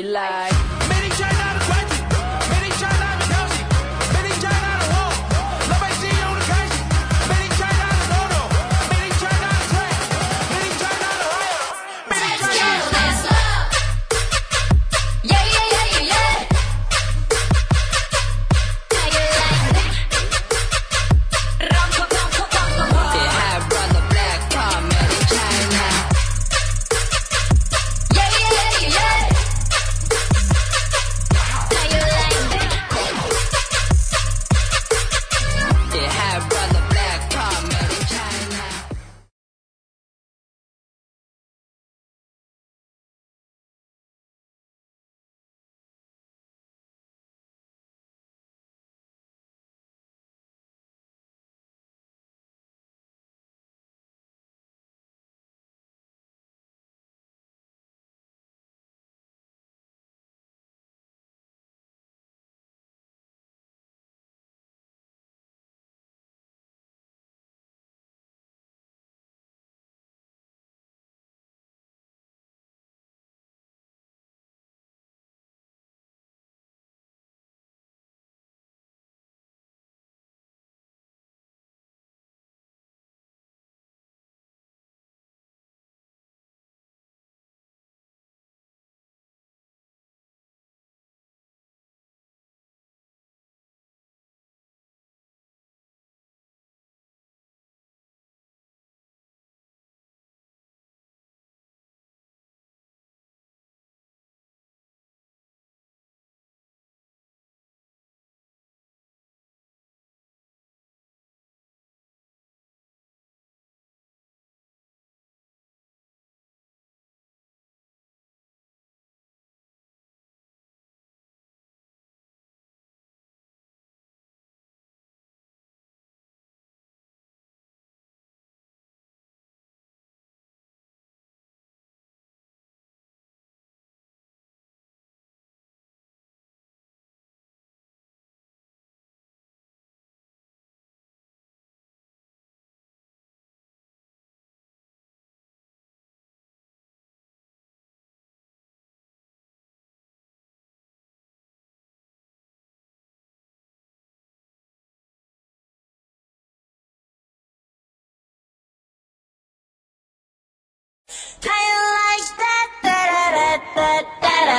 like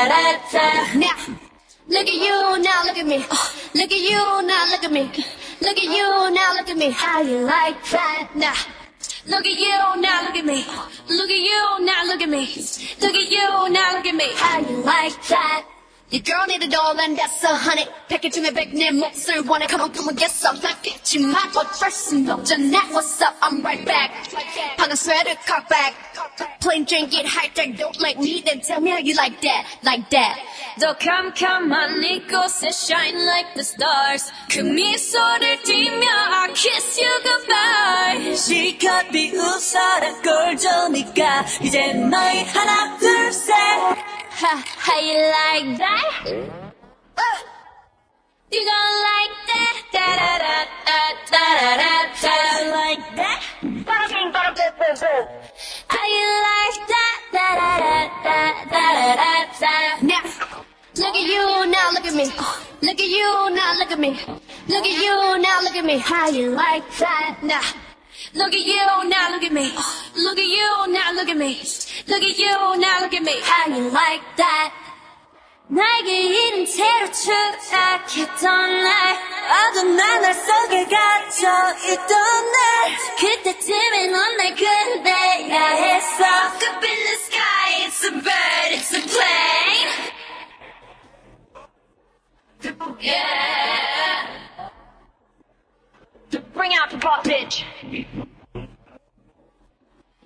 Now, look at you, now look at me. Look at you, now look at me. Look at you, now look at me. How you like that? Now. Look at you, now look at me. Look at you, now look at me. Look at you, now look at me. How you like that? Your girl need it all and that's a honey. Package in the bag, 내 몫을 원해. Come on, come on, get some. Like it, you might want first and no. Jeanette, what's up? I'm right back. 방금 sweater, cock back. Plain drink, get high tech. Don't like me, then tell me how you like that, like that. 더 캄캄한 이곳에 shine like the stars 그 미소를 띠며 I kiss you goodbye 실컷 비웃어라 꼴조니까 이제 너희 하나 둘셋 Ha, how you like that? Uh, you gonna like that? Da da da da da da da da. Like that? How you like that? Da da da da da da da. Now, look at you, now look at me. Look at you, now look at me. Look at you, now look at me. How you like that? Now. Look at you, now look at me. Look at you, now look at me. Look at you, now look at me. How you like that? 나에게 이른 채로 추락했던 날 어둠 나날 속에 갇혀 있던 날 그때쯤에 넌날 건네 hot bitch.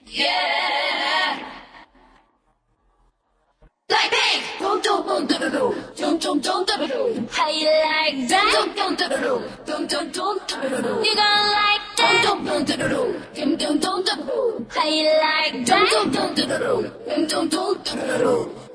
Yeah. Like big. Dum dum dum dum dum dum dum dum. How you like that? Dum dum dum dum dum dum dum. You gonna like that? Dum dum dum dum dum dum dum. How you like that? Dum dum dum dum dum dum dum.